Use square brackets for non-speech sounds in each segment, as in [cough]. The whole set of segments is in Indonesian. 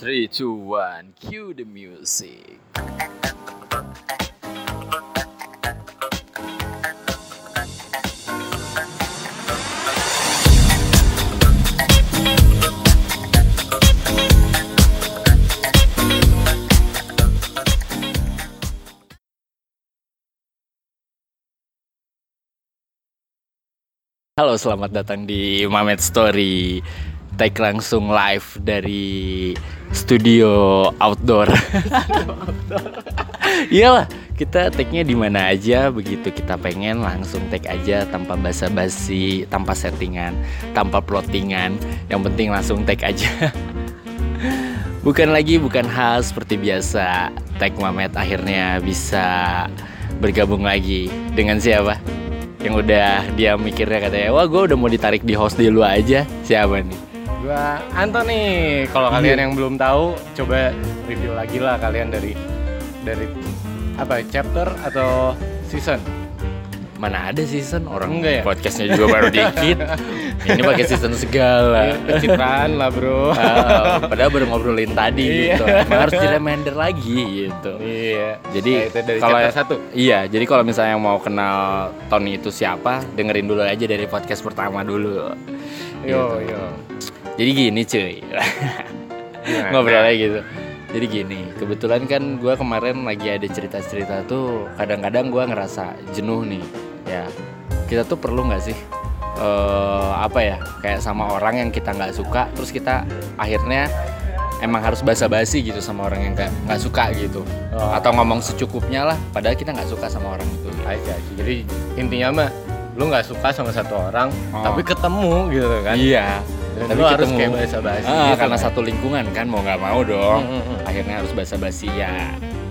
Three, two, one, cue the music. Halo, selamat datang di Mamet Story. Take langsung live dari studio outdoor. [laughs] Iyalah, kita take-nya di mana aja begitu kita pengen langsung take aja tanpa basa-basi, tanpa settingan, tanpa plottingan. Yang penting langsung take aja. [laughs] bukan lagi bukan hal seperti biasa. Take Mamet akhirnya bisa bergabung lagi dengan siapa? yang udah dia mikirnya katanya wah gue udah mau ditarik di host di lu aja siapa nih Gua Anthony. Kalau Iya. kalian yang belum tahu, coba review lagi lah kalian dari dari apa chapter atau season. mana ada season orang Enggak ya? podcastnya juga baru [laughs] dikit ini pakai season segala Pencitraan lah bro. Ah, padahal baru ngobrolin tadi Iya. gitu emang harus di reminder lagi gitu iya. Jadi, Nah, kalau- satu. Iya, jadi kalau misalnya mau kenal Tony itu siapa, dengerin dulu aja dari podcast pertama dulu. Yo Gitu. yo. Jadi gini cuy, Gimana? [laughs] ngobrolnya gitu. Jadi gini, kebetulan kan gue kemarin lagi ada cerita-cerita tuh, kadang-kadang gue ngerasa jenuh nih, ya. Kita tuh perlu nggak sih, eh apa ya, kayak sama orang yang kita nggak suka, terus kita akhirnya emang harus basa-basi gitu sama orang yang nggak suka gitu, Oh. atau ngomong secukupnya lah, padahal kita nggak suka sama orang itu. gitu. See. Jadi intinya mah lu nggak suka sama satu orang, Oh. tapi ketemu gitu kan. Iya. Dan Tapi lu harus kayak basa-basi Ah, gitu karena kan. satu lingkungan kan mau nggak mau dong. Hmm, hmm, hmm. Akhirnya harus basa-basi ya.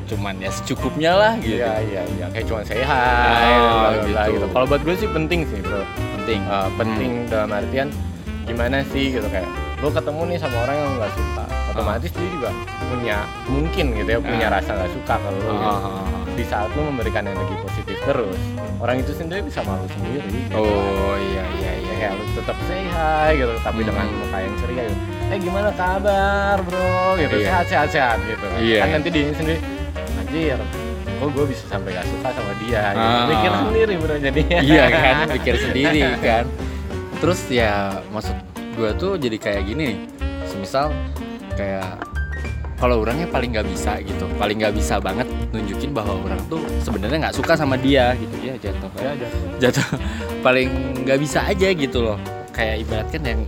Cuman ya secukupnya lah gitu. Iya iya iya kayak cuma say hi Oh, bla, gitu. gitu. Kalau buat gue sih penting sih bro. Penting. Uh, penting dalam artian gimana sih gitu kayak lu ketemu nih sama orang yang nggak suka otomatis dia juga punya mungkin gitu ya punya Ah. rasa nggak suka kalau lu Ah, gitu. ah, ah. di saat lu memberikan energi positif terus orang itu sendiri bisa malu sendiri gitu. Oh iya iya ya kayak lu tetap say hi gitu tapi Hmm. dengan muka yang ceria gitu eh gimana kabar bro gitu Iya. sehat sehat sehat gitu Iya. kan nanti dia sendiri anjir kok gue bisa sampai gak suka sama dia gitu. Ah. mikir sendiri bro jadinya iya kan, pikir sendiri kan. Terus ya maksud gua tuh jadi kayak gini. Semisal kayak kalau orangnya paling nggak bisa gitu, paling nggak bisa banget nunjukin bahwa orang tuh sebenarnya nggak suka sama dia gitu ya jatuh ya. Aja jatuh. [laughs] Paling nggak bisa aja gitu loh. Kayak ibaratkan yang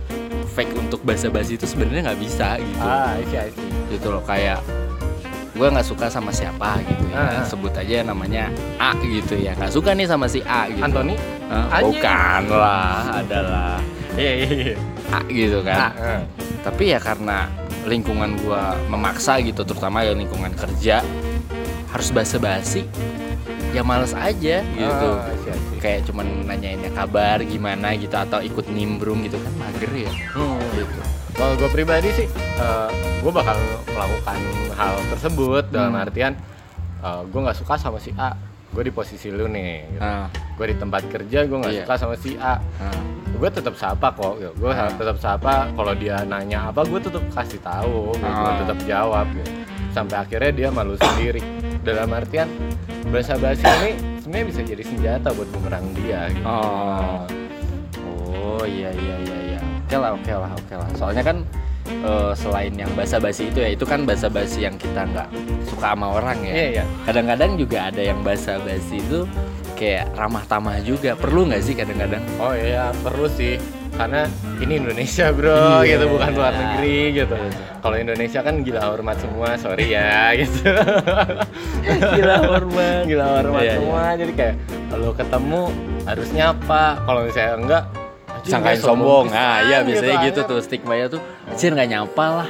fake untuk basa-basi itu sebenarnya nggak bisa gitu. Ah isi isi gitu loh kayak gue nggak suka sama siapa gitu ya. Ah, sebut aja namanya A gitu ya. Nggak suka nih sama si A gitu. Anthony? Anjing. bukan lah adalah iya iya iya. A gitu kan. Ah. tapi ya karena lingkungan gue memaksa gitu terutama ya lingkungan kerja harus basa-basi ya males aja gitu Ah, isi. kayak cuman nanyainnya kabar gimana gitu atau ikut nimbrung gitu kan mager ya Hmm. gitu Kalau gue pribadi sih, gue bakal melakukan hal tersebut dalam Hmm. artian gue nggak suka sama si A, gue di posisi lu nih. Gitu. nah, Gue di tempat kerja gue nggak Iya. suka sama si A, nah. gue tetap sapa kok. Gitu. Gue Ah. tetap sapa. Kalau dia nanya apa, gue tetap kasih tahu, gitu. gue Ah. tetap jawab. Gitu. Sampai akhirnya dia malu sendiri. Dalam artian basa-basi ini sebenarnya bisa jadi senjata buat bumerang dia. Gitu. Oh. Oh iya iya iya iya. Oke lah oke lah oke lah. Soalnya kan eh, selain yang basa-basi itu ya itu kan basa-basi yang kita nggak suka sama orang ya. Iya iya. Kadang-kadang juga ada yang basa-basi itu kayak ramah tamah juga. Perlu nggak sih kadang-kadang? Oh iya perlu sih karena ini Indonesia bro Iya. gitu bukan luar negeri gitu. Iya. Kalau Indonesia kan gila hormat semua sorry ya [laughs] gitu. Gila hormat. gila hormat Iya, iya. semua jadi kayak kalau ketemu harus nyapa kalau misalnya enggak Sangkain sombong. pisan, Nah, iya biasanya gitu anjir. tuh stigmanya tuh. Cir nggak nyapa lah.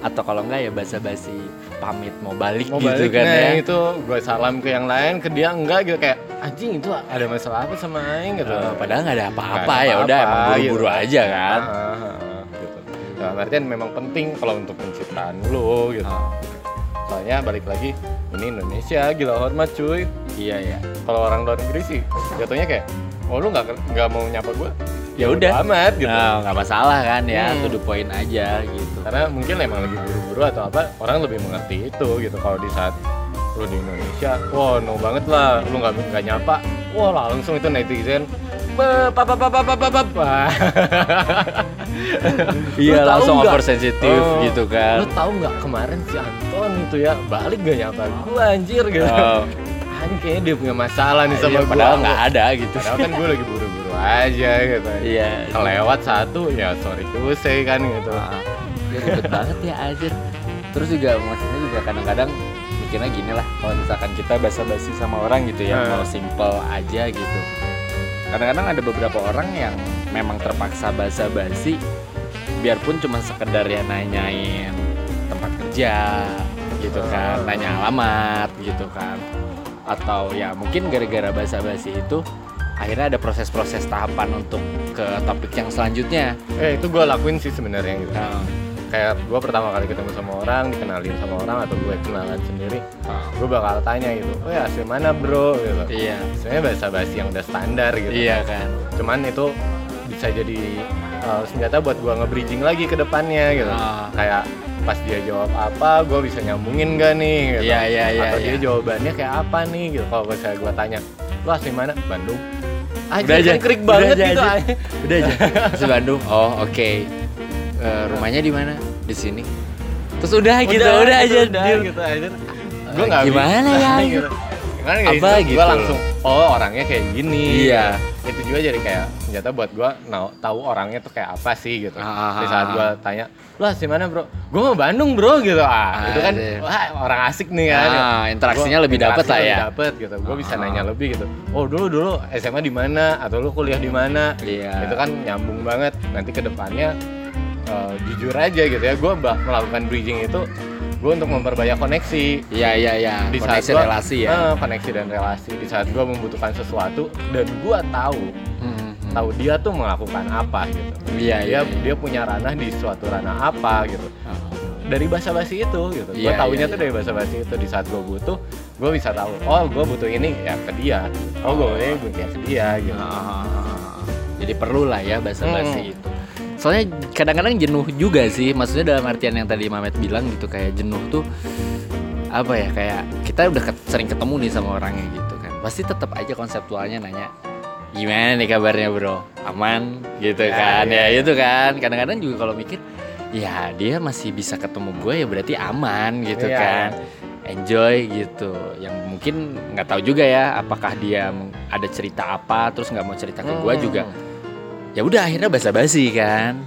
Atau kalau nggak ya basa-basi pamit mau balik mau gitu balik kan nah, ya. itu gue salam ke yang lain ke dia enggak gitu kayak anjing itu ada masalah apa sama aing gitu Eh, padahal nggak ada apa-apa ya udah emang buru-buru gitu. aja kan. Ah, ah, ah, gitu. Dalam artian memang penting kalau untuk penciptaan lu gitu. Ah, Soalnya balik lagi ini Indonesia gila hormat cuy. iya ya. Kalau orang luar negeri sih jatuhnya kayak oh lu nggak nggak mau nyapa gue ya udah. amat gitu. Nah, nggak masalah kan ya Hmm. to the point aja gitu. Karena mungkin emang lagi buru-buru atau apa orang lebih mengerti itu gitu. Kalau di saat lu di Indonesia wah no banget lah lu nggak nggak nyapa wah langsung itu netizen [laughs] iya langsung oversensitif Oh, gitu kan. Lu tahu nggak kemarin si Anton itu ya balik gak nyapa gua anjir gitu. Oh, anjing kayaknya dia punya masalah nih sama iya, gua. padahal nggak ada gitu. Padahal kan gue lagi buru-buru aja gitu. Iya. Kelewat satu ya sorry to say kan gitu. Ah, ya ribet banget ya aja terus juga maksudnya juga kadang-kadang mikirnya gini lah kalau misalkan kita basa-basi sama orang gitu ya Hmm. mau simple aja gitu. Kadang-kadang ada beberapa orang yang memang terpaksa basa-basi biarpun cuma sekedar ya nanyain tempat kerja gitu kan Hmm. nanya alamat gitu kan. Atau ya mungkin gara-gara basa-basi itu akhirnya ada proses-proses tahapan untuk ke topik yang selanjutnya. Eh itu gue lakuin sih sebenarnya gitu. Nah, kayak gue pertama kali ketemu sama orang dikenalin sama orang atau gue kenalan sendiri nah, gue bakal tanya gitu oh ya asli mana bro? Gitu. Iya. Sebenarnya bahasa basi yang udah standar gitu. Iya kan. Cuman itu bisa jadi uh, senjata buat gue nge-bridging lagi ke depannya gitu. Ah. kayak pas dia jawab apa gue bisa nyambungin gak nih gitu. Iya, iya, iya, atau dia iya. jawabannya kayak apa nih gitu. Kalau misalnya gue tanya lu asli mana? Bandung aja Udah aja, kan krik udah banget aja, gitu aja. aja. udah aja [laughs] di Bandung oh oke Eh, rumahnya di mana di sini terus udah, gitu udah aja udah deal. gitu aja gue nggak gimana ya? [laughs] gitu. gimana ya Apa gue gitu? langsung oh orangnya kayak gini Iya. Itu juga jadi kayak senjata buat gue nah, tahu orangnya tuh kayak apa sih gitu Ah, di ah, saat ah. gue tanya lu asli mana bro gue mau Bandung bro gitu ah, Ah, itu kan iya. wah orang asik nih kan Ah, interaksinya Gua- lebih dapet lah ya. lebih dapet gitu gue bisa Ah. nanya lebih gitu oh dulu dulu SMA di mana atau lu kuliah di mana Iya. itu kan nyambung banget nanti ke depannya eh, jujur aja gitu ya gue melakukan bridging itu gue untuk memperbanyak koneksi. Iya iya iya. Di saat koneksi gua- relasi ya. Eh, koneksi dan relasi. Di saat gue membutuhkan sesuatu dan gue tahu Hmm, hmm. tahu dia tuh melakukan apa gitu. Iya dia iya dia punya ranah di suatu ranah apa gitu. Ah. dari bahasa basi itu gitu. Gue Iya, tahunya iya, tuh iya. dari bahasa basi itu. Di saat gue butuh gue bisa tahu oh gue butuh ini ya ke dia. Oh gue butuh ini ya ke dia gitu. Ah, jadi perlu lah ya bahasa Hmm. basi itu soalnya kadang-kadang jenuh juga sih maksudnya dalam artian yang tadi Mamet bilang gitu kayak jenuh tuh apa ya kayak kita udah ket- sering ketemu nih sama orangnya gitu kan. Pasti tetap aja konseptualnya nanya gimana nih kabarnya bro? Aman? Gitu Ya, kan ya, ya, ya. itu kan. Kadang-kadang juga kalau mikir ya dia masih bisa ketemu gue ya berarti aman gitu Iya, kan. Enjoy gitu. Yang mungkin nggak tahu juga ya apakah dia ada cerita apa terus nggak mau cerita ke gue Hmm. juga ya udah akhirnya basa-basi kan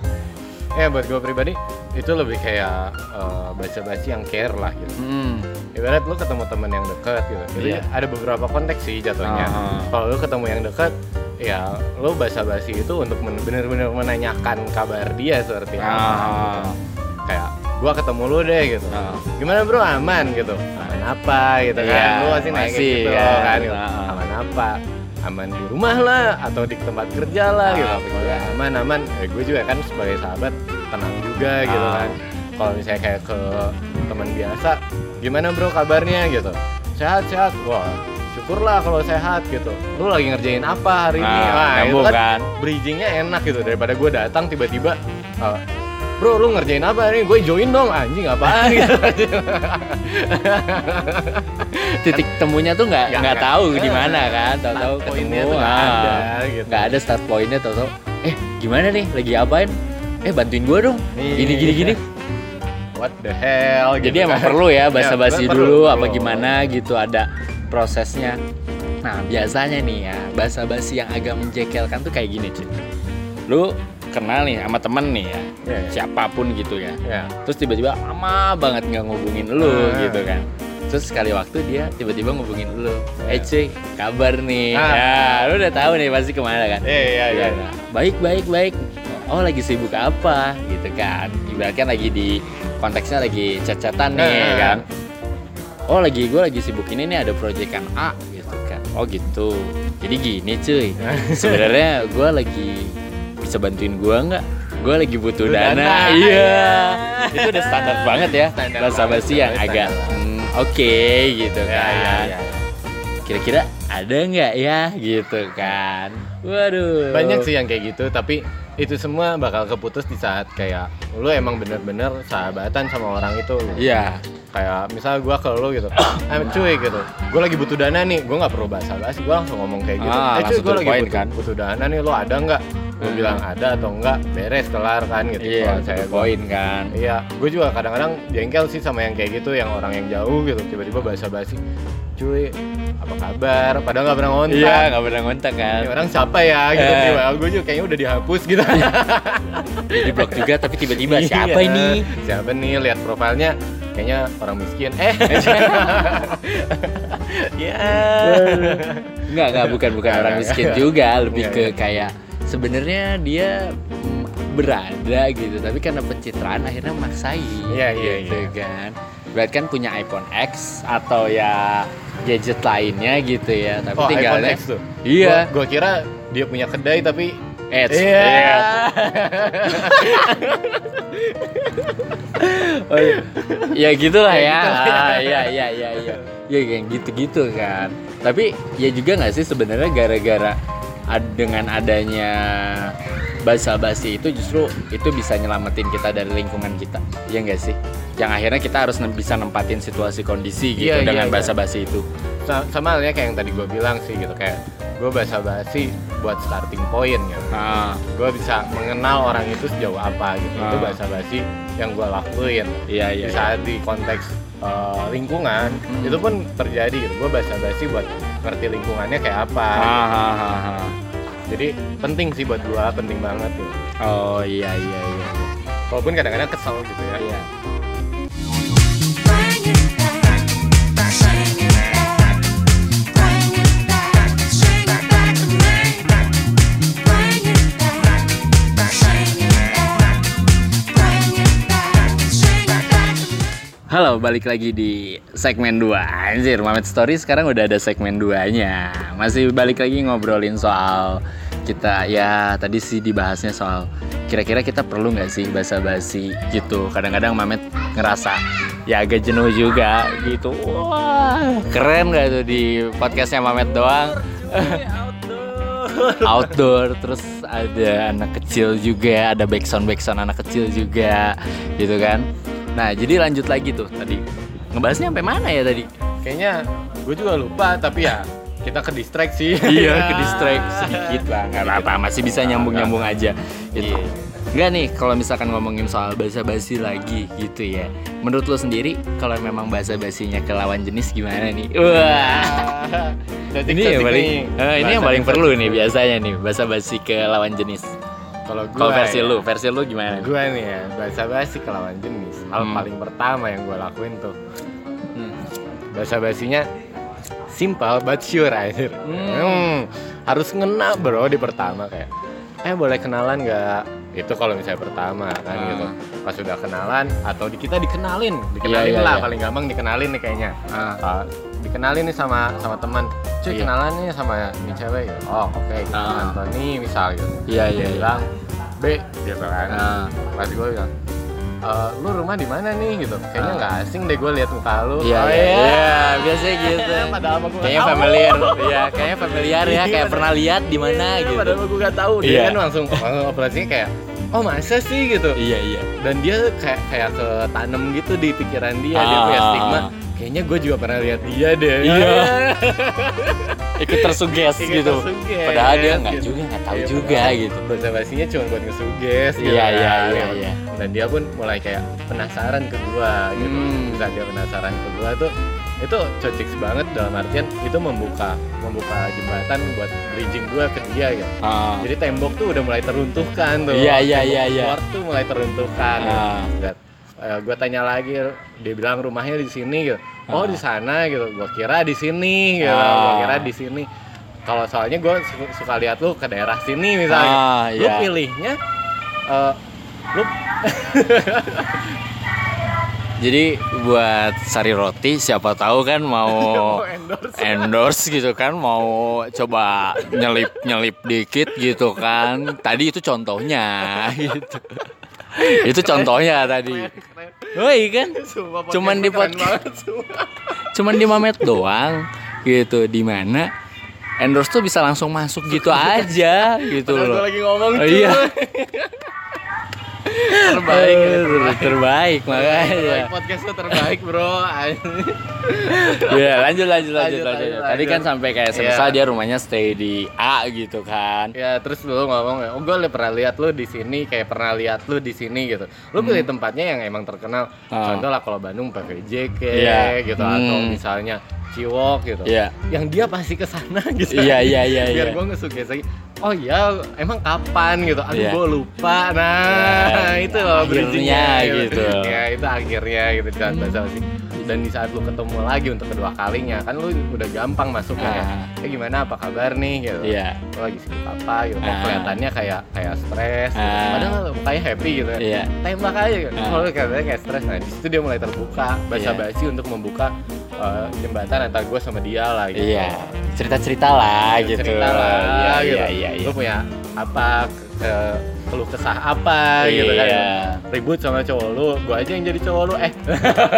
ya buat gue pribadi itu lebih kayak eh, basa-basi yang care lah gitu hmm. ibarat lu ketemu temen yang deket gitu jadi Iya. ada beberapa konteks sih jatuhnya Ah. kalau lu ketemu yang deket ya lu basa-basi itu untuk bener-bener menanyakan kabar dia seperti apa Ah. gitu. kayak gua ketemu lu deh gitu Ah. gimana bro aman gitu aman apa gitu kan Iya, lu masih gitu kan. kan gitu. Aman apa aman di rumah lah atau di tempat kerja lah Ah, gitu. Kalau aman aman. Eh, gue juga kan sebagai sahabat tenang juga gitu Ah. kan. Kalau misalnya kayak ke teman biasa gimana bro kabarnya? gitu. Sehat sehat. Wah syukurlah kalau sehat gitu. Lu lagi ngerjain apa hari ini? Nah, Wah, itu kan kan? bridgingnya enak gitu. Daripada gue datang tiba-tiba eh, bro lu ngerjain apa ini? Gue join dong. Anjing apaan? Gitu [laughs] titik temunya tuh nggak Nggak, tahu di mana kan tahu-tahu ketemu. Tuh nggak ada, gitu. nggak ada start pointnya tahu-tahu. Eh gimana nih? Lagi apain eh bantuin gua dong. Iya. gini gini gini. What the hell gitu jadi emang kan. perlu ya basa-basi Ya, perlu, dulu apa perlu. gimana gitu ada prosesnya. Nah biasanya nih ya basa-basi yang agak menjekelkan tuh kayak gini cuy lu kenal nih sama temen nih ya. Iya, iya. siapa pun gitu ya. Ya terus tiba-tiba lama banget nggak ngubungin lu Ah. gitu kan. Terus sekali waktu dia tiba-tiba ngubungin lu. Ya. eh cuy kabar nih. Ah. ya lu udah tahu nih pasti ke mana kan? Iya iya iya. Ya, baik baik baik. Oh lagi sibuk apa? Gitu kan. Ibaratnya lagi di konteksnya lagi cacatan nih Ah. kan. Oh lagi gue lagi sibuk ini nih ada proyekan A gitu kan. Oh gitu. Jadi gini cuy. [laughs] Sebenarnya gue lagi bisa bantuin gue nggak? Gue lagi butuh Butuh dana, dana, iya. Iya. itu udah standar banget ya. Standar bahasa banget, basi yang agak hmm, oke gitu ya kan. iya iya kira-kira ada nggak ya? Gitu kan. Waduh. Banyak sih yang kayak gitu tapi itu semua bakal keputus di saat kayak lu emang bener-bener sahabatan sama orang itu. Lu. iya. Kayak misal gua ke lu gitu eh cuy gitu. Gua lagi butuh dana nih gua nggak perlu bahasa basi gua langsung ngomong kayak gitu. Ah, eh cuy the lagi point, butuh, kan? butuh dana nih lu ada nggak Hmm. bilang ada atau enggak beres kelar kan gitu iya Kalau saya poin kan Iya, gue juga kadang-kadang jengkel sih sama yang kayak gitu, yang orang yang jauh gitu, tiba-tiba basa-basi, cuy, apa kabar? Padahal nggak pernah ngontak. iya nggak pernah ngontak kan Ini orang siapa ya? Gitu, Eh. tiba gue juga kayaknya udah dihapus gitu. di blok juga tapi tiba-tiba Iya, siapa ini Siapa nih? Lihat profilnya, kayaknya orang miskin. Eh, [laughs] ya. Enggak, enggak bukan bukan Nggak, orang nggak, miskin nggak. juga, lebih ke kayak sebenarnya dia berada gitu, tapi karena pencitraan akhirnya maksain. Iya, iya, gitu iya. kan. Berarti kan punya iPhone X atau ya gadget lainnya gitu ya, tapi Oh, iPhone tinggalnya X tuh. Iya. Gue kira dia punya kedai tapi Edge. Iya. Iya. [laughs] Oh, iya. ya gitulah Ya ya. ya. Ah, Iya iya iya iya. Ya kayak gitu-gitu kan. Tapi ya juga nggak sih sebenarnya gara-gara dengan adanya basa-basi itu justru itu bisa nyelamatin kita dari lingkungan kita. Iya nggak sih? Yang akhirnya kita harus bisa nempatin situasi kondisi gitu Iya, iya, dengan iya. basa-basi itu. sa- sama halnya kayak yang tadi gue bilang sih gitu kayak gue basa-basi buat starting point gitu. Ah, gue bisa mengenal orang itu sejauh apa gitu itu Ah. bahasa basi yang gue lakuin iya iya. di saat di konteks uh, lingkungan Hmm. itu pun terjadi gitu gue bahasa basi buat ngerti lingkungannya kayak apa Ah, ah, ah, ah. jadi penting sih buat gue penting banget tuh Oh iya iya iya. walaupun kadang-kadang kesel gitu ya Iya. Halo, balik lagi di segmen 2 Anjir, Mamet Story sekarang udah ada segmen 2-nya Masih balik lagi ngobrolin soal kita. Ya, tadi sih dibahasnya soal Kira-kira kita perlu nggak sih basa-basi gitu? Kadang-kadang Mamet ngerasa Ya agak jenuh juga gitu. Wah, keren gak tuh di podcastnya Mamet doang? Outdoor. Terus ada anak kecil juga ada backsound backsound anak kecil juga gitu kan nah jadi lanjut lagi tuh tadi. Ngebahasnya sampai mana ya tadi? Kayaknya gue juga lupa tapi ya kita ke distract sih. Iya ke [laughs] distract sedikit lah. Nggak apa-apa masih bisa nyambung nyambung aja. Gitu. Iya. Enggak nih kalau misalkan ngomongin soal bahasa basi lagi gitu ya. Menurut lo sendiri kalau memang bahasa basinya ke lawan jenis gimana nih? Wah. Cocok- ini yang paling eh, ini yang paling perlu nih biasanya nih bahasa basi ke lawan jenis kalau gue kalau versi lu versi lu gimana gue nih ya bahasa basi ke lawan jenis hal Hmm. paling pertama yang gue lakuin tuh Hmm. bahasa basinya simple but sure akhir Hmm. Hmm, harus ngena bro di pertama kayak eh boleh kenalan nggak itu kalau misalnya pertama kan Ah. gitu pas sudah kenalan atau di kita dikenalin dikenalin Iya, iya, lah iya. paling gampang dikenalin nih kayaknya Ah. Ah, dikenalin nih sama sama teman cuy Iya. kenalan nih sama ini cewek gitu oh oke gitu. Ah. Anthony misal gitu Iya, iya, iya. bilang B gitu kan Ah. pas gue bilang "E, lu rumah di mana nih gitu kayaknya Ah. nggak asing deh gue lihat muka lu Iya, oh, iya, iya, biasanya gitu. [laughs] padahal Kayaknya familiar, iya, kayaknya familiar ya, kayak pernah lihat di mana gitu. padahal gue gak tahu dia Iya. kan langsung langsung operasinya kayak oh masa sih gitu Iya, iya. dan dia kayak kayak ketanem gitu di pikiran dia dia punya Ah. stigma kayaknya gue juga pernah lihat dia deh Iya. [laughs] Ikut tersuges Ikut gitu. tersuges, Padahal dia nggak gitu. juga, nggak tahu Iya, juga gitu. bahasa basinya cuma buat ngesuges gitu Iya, kan, iya, iya, iya. dan dia pun mulai kayak penasaran ke gua gitu Hmm. saat dia penasaran ke gua tuh itu cocok banget dalam artian itu membuka membuka jembatan buat bridging gua ke dia gitu Ah. jadi tembok tuh udah mulai teruntuhkan tuh Iya, iya, iya, iya. tuh mulai teruntuhkan Ah. gitu. Dan, gue tanya lagi dia bilang rumahnya di sini gitu. Oh Ah. di sana gitu. Gua kira di sini gitu. Ah. gua kira di sini. Kalau soalnya gue suka lihat lu ke daerah sini misalnya. Ah, lu iya. pilihnya eh, lu [laughs] Jadi buat sari roti siapa tahu kan mau [laughs] mau endorse. endorse gitu kan. Mau coba nyelip nyelip dikit gitu kan. Tadi itu contohnya [laughs] gitu [laughs] itu contohnya tadi Woi kan Sumpah, Cuman podcast di podcast. [laughs] cuman di Mamet doang gitu di mana endorse tuh bisa langsung masuk gitu aja gitu Padahal loh. lagi ngomong Oh, iya. [laughs] terbaik Eh, terbaik. terbaik makanya. Podcast lu terbaik bro [laughs] Ya lanjut lanjut lanjut Lanjut, lanjut. lanjut, Tadi kan sampai kayak Iya. dia rumahnya stay di A gitu kan. Ya terus lu ngomong oh gue pernah lihat lu di sini kayak pernah lihat lu di sini gitu. Lu pilih tempatnya yang emang terkenal. Hmm. Ah. Contoh lah kalau Bandung PVJ Iya. gitu atau Hmm. misalnya Ciwok gitu. Iya. Yang dia pasti ke sana [laughs] gitu. Iya, iya, iya, Biar iya. gue ngesuges lagi. Oh iya, emang kapan gitu? Aduh Iya. gue lupa. Nah, Ya, itu loh akhirnya gitu. [laughs] Ya itu akhirnya gitu jangan basa basi. Dan di saat lu ketemu lagi untuk kedua kalinya kan lu udah gampang masuknya ya. Ah. Eh gimana apa kabar nih gitu Iya. lo lagi sibuk apa gitu Ah. kelihatannya kayak kayak stres gitu. Ah. padahal mukanya happy gitu Iya. tembak aja gitu Ah. kalau kelihatannya kayak stres nah di situ dia mulai terbuka basa-basi untuk membuka uh, jembatan antara gue sama dia lah gitu Iya. Cerita-cerita lah gitu. cerita lah Iya gitu iya iya. iya. lo punya apa ke, keluh kesah apa gitu kan Iya. ribut sama cowok lu gue aja yang jadi cowok lu eh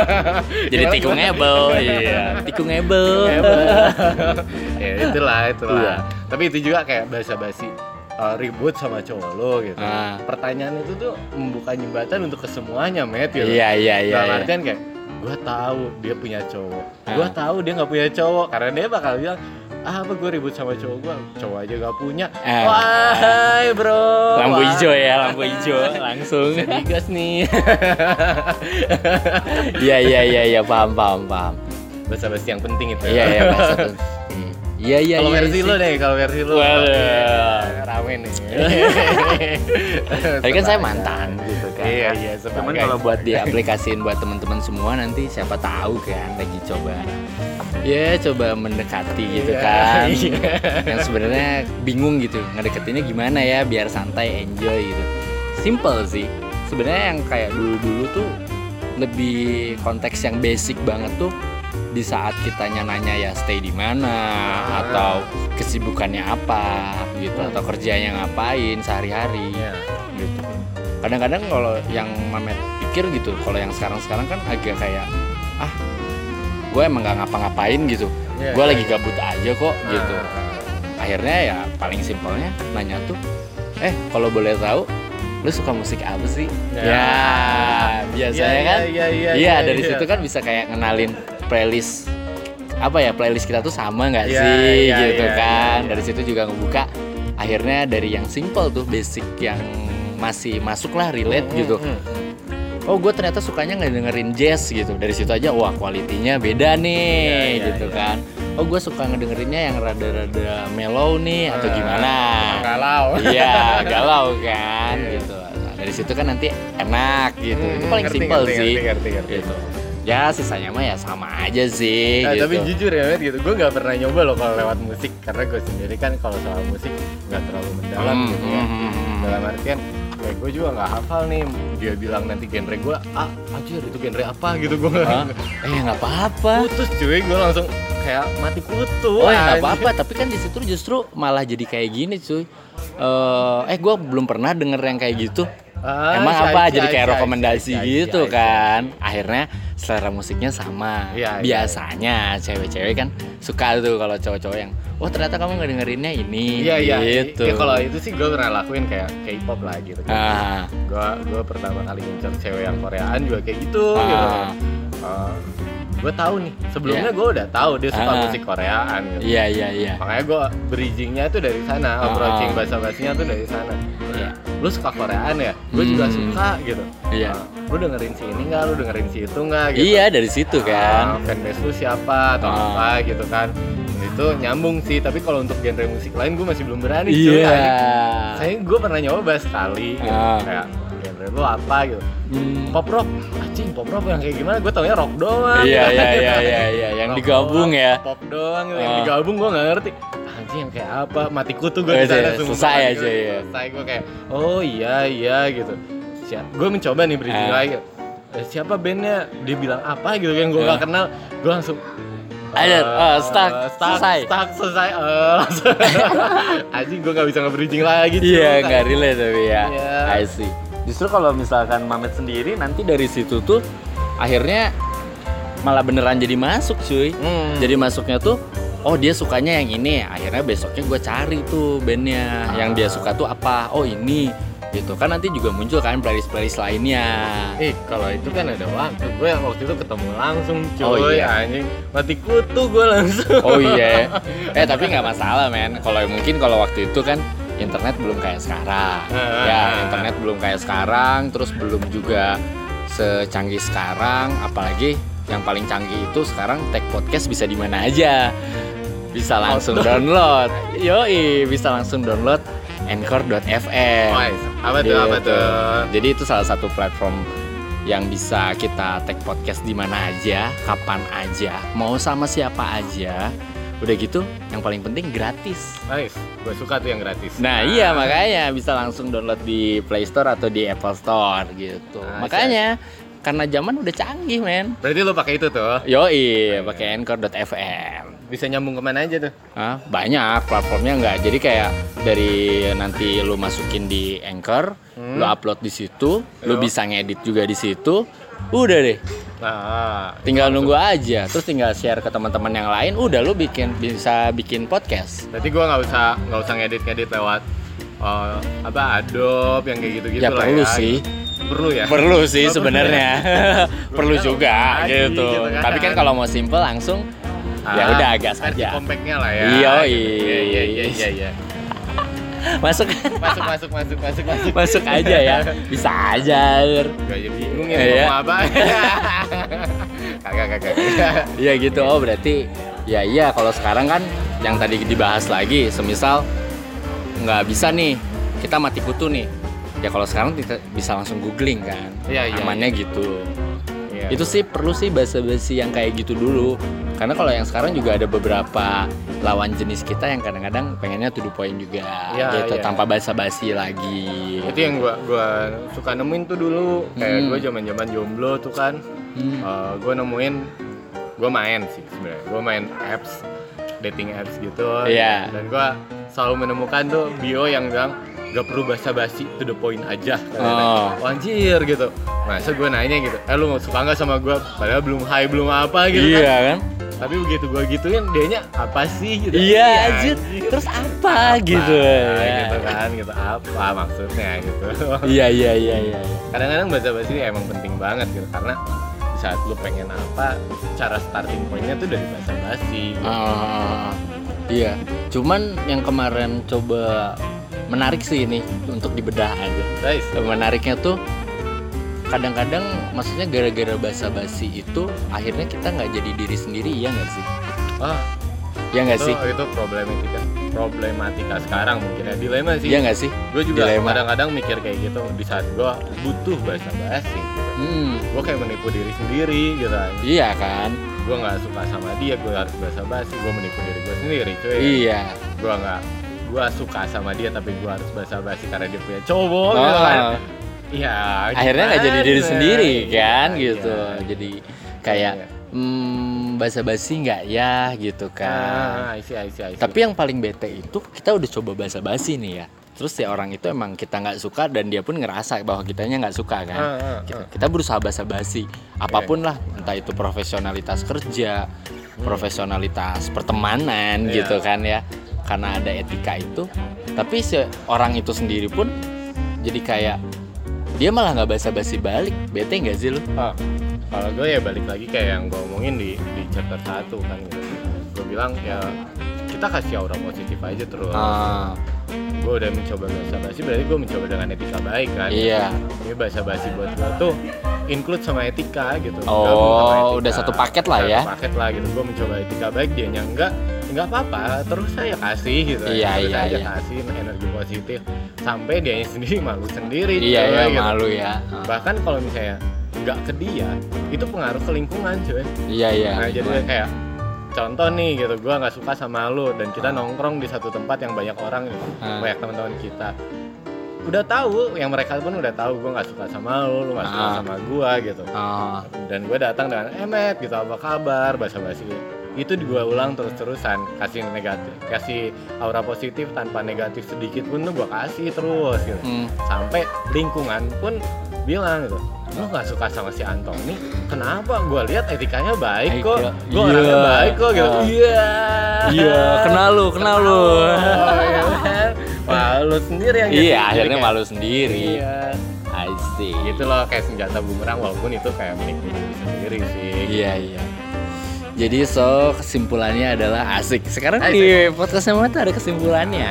[laughs] Jadi tikung ebel, iya. Tikung ebel. [laughs] ya itulah itulah Iya. tapi itu juga kayak basa-basi uh, ribut sama cowok lo gitu Ah. pertanyaan itu tuh membuka jembatan untuk kesemuanya met gitu Iya iya iya. Dalam iya. artian kayak gue tahu dia punya cowok Ah. gue tahu dia nggak punya cowok karena dia bakal bilang ah apa gue ribut sama cowok gue cowok aja gak punya Ah. wah bro Lampu hijau ya, lampu hijau [laughs] langsung. Digas nih [laughs] Iya iya iya iya paham paham paham. basa-basi yang penting itu Iya iya bahasa. [laughs] Iya iya kalau iya. versi sih. lo deh kalau versi lo Waduh. rame nih Tapi kan saya mantan gitu kan. Iya, iya, Cuman sebagai- kalau buat diaplikasiin buat teman-teman semua nanti siapa tahu kan lagi coba ya coba mendekati gitu Iya, kan. [laughs] iya. Yang sebenarnya bingung gitu ngedeketinnya gimana ya biar santai enjoy gitu. Simple sih. Sebenarnya yang kayak dulu-dulu tuh lebih konteks yang basic banget tuh di saat kitanya nanya ya stay di mana atau kesibukannya apa gitu Hmm. atau kerjanya ngapain sehari-hari Iya. gitu. Kadang-kadang kalau yang Mamet pikir gitu, kalau yang sekarang-sekarang kan agak kayak ah gue emang gak ngapa-ngapain gitu, Iya, gue iya, lagi gabut aja kok Nah, gitu. Akhirnya ya paling simpelnya nanya tuh, eh kalau boleh tahu lu suka musik apa sih? Ya. Ya, biasanya Iya, kan, iya, iya, iya, iya iya, dari iya. situ kan bisa kayak ngenalin playlist apa ya playlist kita tuh sama nggak Iya, sih? iya, gitu iya, kan? iya. dari situ juga ngebuka. Akhirnya dari yang simple tuh basic yang masih masuk lah relate Hmm, gitu. hmm, oh gue ternyata sukanya nggak dengerin jazz gitu. Dari situ aja wah kualitinya beda nih Iya, iya, gitu iya. kan. Oh gue suka ngedengerinnya yang rada-rada mellow nih atau Nah, gimana? galau. [laughs] Iya galau [laughs] kan Iya. gitu. Nah, dari situ kan nanti enak gitu. Itu Hmm, paling ngerti, simple ngerti, sih ngerti, ngerti, ngerti. gitu ya sisanya mah ya sama aja sih Nah, gitu tapi jujur ya Met, gitu, gue nggak pernah nyoba loh kalau lewat musik karena gue sendiri kan kalau soal musik nggak terlalu mendalam Hmm, gitu ya. hmm, hmm, hmm. Dalam artian kayak gue juga nggak hafal nih dia bilang nanti genre gue ah anjir itu genre apa gitu gue Hah? eh nggak apa-apa putus cuy gue langsung kayak mati kutu Oh ya nggak apa-apa, tapi kan di situ justru malah jadi kayak gini cuy. Eh, eh gue belum pernah denger yang kayak gitu. Ah, Emang I see, apa? I see, jadi kayak see, rekomendasi gitu kan. Akhirnya selera musiknya sama. Iya, iya. Biasanya cewek-cewek kan suka tuh kalau cowok-cowok yang, oh ternyata kamu nggak dengerinnya ini. Iya iya. Gitu. Ya, kalau itu sih gue pernah lakuin kayak K-pop lah gitu. Ah, Gue gue pertama kali ngincer cewek yang Koreaan juga kayak gitu. Ah. gitu. gue tahu nih sebelumnya gue udah tahu dia suka Ah. musik Koreaan. Gitu. iya iya iya. Makanya gue bridgingnya tuh dari sana, Ah. approaching bahasa basinya tuh dari sana. Lu suka Koreaan ya? Gue juga Hmm. suka gitu. Iya. Ah, lu dengerin si ini nggak? Lu dengerin si itu nggak? Gitu. Iya dari situ kan. Ah, fanbase lu siapa atau Ah. apa gitu kan? Itu nyambung sih. Tapi kalau untuk genre musik lain gue masih belum berani. Iya. Anjing. Saya gue pernah nyoba sekali. Gitu. Ah. Kayak genre lu apa gitu? Hmm. Pop rock, anjing pop rock yang kayak gimana? Gue taunya rock doang. Iya iya iya iya iya yang Rock digabung doang, ya. Pop doang gitu. Yang digabung gue nggak ngerti. Anjing yang kayak apa? Mati kutu gue Oh, di sana iya, sumpah. selesai Mati aja, iya. Selesai gue kayak oh iya iya gitu. Siap. Gue mencoba nih bridging Ah. lagi. Eh, siapa bandnya? Dia bilang apa gitu yang gue Ah. gak kenal. Gue langsung Ada, eh, ah, stuck, stuck, selesai. stuck, selesai, langsung. [laughs] Anjing gue gak bisa nge-bridging lagi. Iya, Kayak- nggak relate tapi ya. Iya. I see. Justru kalau misalkan Mamet sendiri nanti dari situ tuh akhirnya malah beneran jadi masuk cuy. Hmm. Jadi masuknya tuh oh dia sukanya yang ini. Akhirnya besoknya gue cari tuh bandnya. Yang dia suka tuh apa? Oh ini. Gitu. Kan nanti juga muncul kan playlist playlist lainnya. Eh, kalau itu kan ada waktu. Gue waktu itu ketemu langsung, cuy. Oh, iya. Anjing, mati kutu gue langsung. oh iya. [laughs] Eh tapi nggak masalah men. Kalau mungkin kalau waktu itu kan internet belum kayak sekarang. Ah. ya internet belum kayak sekarang. Terus belum juga secanggih sekarang. Apalagi yang paling canggih itu sekarang tag podcast bisa di mana aja bisa langsung download yoi bisa langsung download anchor.fm Wah, apa tuh, apa Gitu. tuh? jadi itu salah satu platform yang bisa kita tag podcast di mana aja kapan aja mau sama siapa aja udah gitu yang paling penting gratis Nice, gue suka tuh yang gratis. Nah iya makanya bisa langsung download di Play Store atau di Apple Store gitu. Nah, makanya karena zaman udah canggih men. Berarti lu pakai itu tuh. Yoi pakai Anchor.fm. Bisa nyambung ke mana aja tuh? Hah, banyak platformnya nggak. Jadi kayak dari nanti lu masukin di Anchor, Hmm. lu upload di situ, lu Yo. bisa ngedit juga di situ. Udah deh, Nah, tinggal nunggu aja. Terus tinggal share ke teman-teman yang lain. Udah lu bikin bisa bikin podcast. berarti gue nggak usah nggak usah ngedit-ngedit lewat eh, apa Adobe yang kayak gitu-gitu Ya lah perlu ya. sih. Perlu ya? perlu sih sebenarnya [laughs] perlu Gua juga gitu gitu kan. tapi kan kalau mau simple langsung ya Ah, udah agak versi saja compactnya lah ya. Iya, Gitu. iya. iya, iya, iya, iya. masuk Masuk, masuk, masuk, masuk, masuk. masuk aja ya bisa aja. Gak aja bingung ya Iya. mau apa. [laughs] Kagak, kagak. iya gitu oh berarti ya iya kalau sekarang kan yang tadi dibahas lagi semisal nggak bisa nih kita mati kutu nih ya kalau sekarang kita bisa langsung googling kan Iya, iya, amannya gitu Iya. itu sih perlu sih basa-basi yang kayak gitu dulu karena kalau yang sekarang juga ada beberapa lawan jenis kita yang kadang-kadang pengennya to the point juga Iya, gitu iya. tanpa basa-basi lagi itu yang gua gua suka nemuin tuh dulu kayak Hmm. gua zaman zaman jomblo tuh kan Hmm. Eh, gua nemuin gua main sih sebenarnya gua main apps dating apps gitu Iya. dan gua selalu menemukan tuh bio yang bilang gak perlu basa-basi to the point aja. Oh. Anjir gitu masa gua nanya gitu eh lu suka nggak sama gua padahal belum high belum apa gitu kan iya kan tapi begitu gua gituin dianya apa sih? gitu. Iya anjir. terus apa, gitu. Apa, ya. gitu kan gitu. Apa maksudnya gitu. Iya iya iya iya. Iya. kadang-kadang basa-basi emang penting banget gitu. Karena di saat lu pengen apa cara starting pointnya tuh dari basa-basi gitu. Ah, iya. Cuman yang kemarin coba menarik sih ini untuk dibedah aja. Guys menariknya tuh kadang-kadang maksudnya gara-gara basa-basi itu akhirnya kita nggak jadi diri sendiri iya nggak sih? Ah. Ya nggak sih? itu problematika problematika sekarang mungkin ya dilema sih. Iya nggak sih? Gue juga Dilema. kadang-kadang mikir kayak gitu di saat gue butuh basa-basi. Hmm, gue kayak menipu diri sendiri gitu iya kan? Gue nggak suka sama dia gue harus basa-basi gue menipu diri gue sendiri cuy. Iya. Gue nggak gue suka sama dia tapi gue harus basa-basi karena dia punya cowok Oh, gitu kan iya akhirnya nggak jadi diri sendiri kan Iya, gitu iya. jadi kayak Iya. hmm, basa-basi nggak ya gitu kan ah, I see, I see, I see. Tapi yang paling bete itu kita udah coba basa-basi nih ya. Terus si orang itu emang kita nggak suka dan dia pun ngerasa bahwa kitanya nggak suka kan. Ah, ah, kita, ah. kita berusaha basa-basi apa pun lah, entah itu profesionalitas kerja, profesionalitas pertemanan Iya. gitu kan ya. Karena ada etika itu. Tapi si orang itu sendiri pun jadi kayak dia malah nggak basa-basi balik. Bete nggak sih lu? Ah, kalau gue ya balik lagi kayak yang gue omongin di di chapter 1 kan gitu. gue bilang ya kita kasih aura positif aja terus Ah, gue udah mencoba bahasa basi berarti gue mencoba dengan etika baik kan iya. ini bahasa basi buat gue tuh include sama etika gitu Oh, sama etika. udah satu paket lah ya. Satu paket lah gitu gue mencoba etika baik dia enggak enggak apa-apa terus saya kasih gitu Iya, terus iya, aja iya. kasih energi positif sampai dia sendiri malu sendiri Iya cuy, ya gitu. malu ya. Ah. bahkan kalau misalnya nggak ke dia itu pengaruh ke lingkungan cuy Iya iya. nah jadi kayak contoh nih gitu gua nggak suka sama lu dan kita nongkrong di satu tempat yang banyak orang gitu Ah. banyak teman-teman kita udah tahu yang mereka pun udah tahu gua nggak suka sama lu lu nggak suka Ah. sama gua gitu Oh, dan gue datang dengan emet gitu apa kabar basa basi itu gua ulang terus-terusan kasih negatif kasih aura positif tanpa negatif sedikit pun tuh gua kasih terus gitu Hmm. sampai lingkungan pun bilang gitu lu nggak suka sama si Antoni kenapa gua lihat etikanya baik kok ya. gua orangnya Iya. baik kok gitu Ah. iya Iya, kenal lu, kenal lu. Oh, iya kan? Wah, lu sendiri yang Iya, akhirnya kayak- malu sendiri. Iya. I see. Gitu loh kayak senjata bumerang walaupun itu kayak milik diri sendiri sih. Iya, iya. Jadi so kesimpulannya adalah asik. Sekarang Asik. di podcast sama tuh ada kesimpulannya.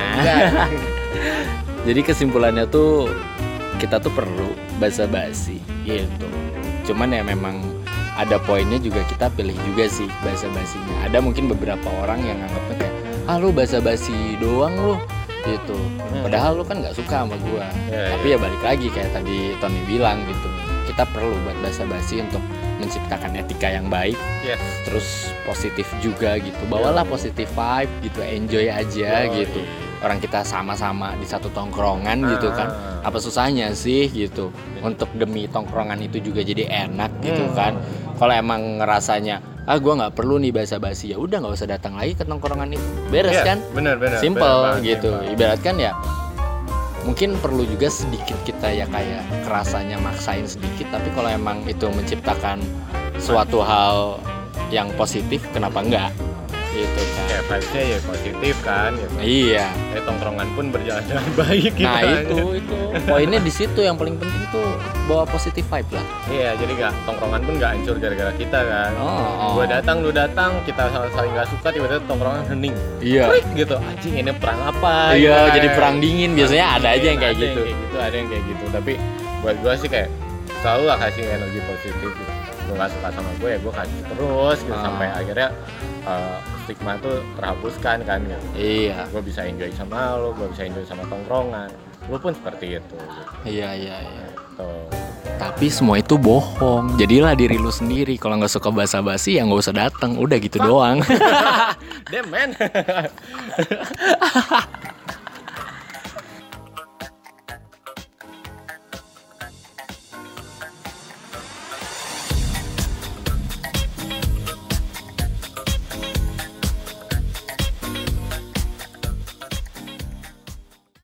[laughs] Jadi kesimpulannya tuh kita tuh perlu basa-basi gitu. Cuman ya memang ada poinnya juga kita pilih juga sih basa-basinya. Ada mungkin beberapa orang yang nganggapnya kayak ah lu basa-basi doang lu gitu. Padahal lu kan nggak suka sama gua. Iya, Tapi ya balik lagi kayak tadi Tony bilang gitu. Kita perlu buat basa-basi untuk menciptakan etika yang baik Yes. terus positif juga gitu bawalah positif vibe gitu enjoy aja Yoi. gitu orang kita sama-sama di satu tongkrongan gitu kan Ah. apa susahnya sih gitu untuk demi tongkrongan itu juga jadi enak gitu Hmm. kan kalau emang ngerasanya ah gua nggak perlu nih basa-basi ya udah nggak usah datang lagi ke tongkrongan itu beres Yes, kan Bener bener. simple bener gitu ibaratkan ya mungkin perlu juga sedikit kita ya kayak kerasanya maksain sedikit tapi kalau emang itu menciptakan suatu hal yang positif kenapa enggak gitu kan Kayak vibes-nya ya positif kan gitu. iya Eh tongkrongan pun berjalan dengan [laughs] baik gitu. nah kan. itu itu poinnya di situ yang paling penting tuh bawa positif vibe lah Iya, jadi nggak tongkrongan pun nggak hancur gara-gara kita kan. oh, Gua datang, lu datang, kita saling nggak suka, tiba-tiba tongkrongan hening. iya Klik gitu, anjing ini perang apa? iya gitu jadi kan. perang dingin biasanya ada aja yang kayak Ada gitu kayak gitu, ada yang kayak gitu. Tapi buat gua sih kayak selalu lah kasih energi positif. Gitu. Gue nggak suka sama gue ya gue kasih terus gitu Ah. sampai akhirnya uh, stigma tuh terhapuskan kan gitu. iya Gue bisa enjoy sama lo, gue bisa enjoy sama tongkrongan. Lu pun seperti itu. Gitu. iya iya iya Tuh. Tapi semua itu bohong. Jadilah diri lu sendiri. Kalau nggak suka basa-basi ya nggak usah datang. Udah gitu doang. [laughs] Damn man. [laughs]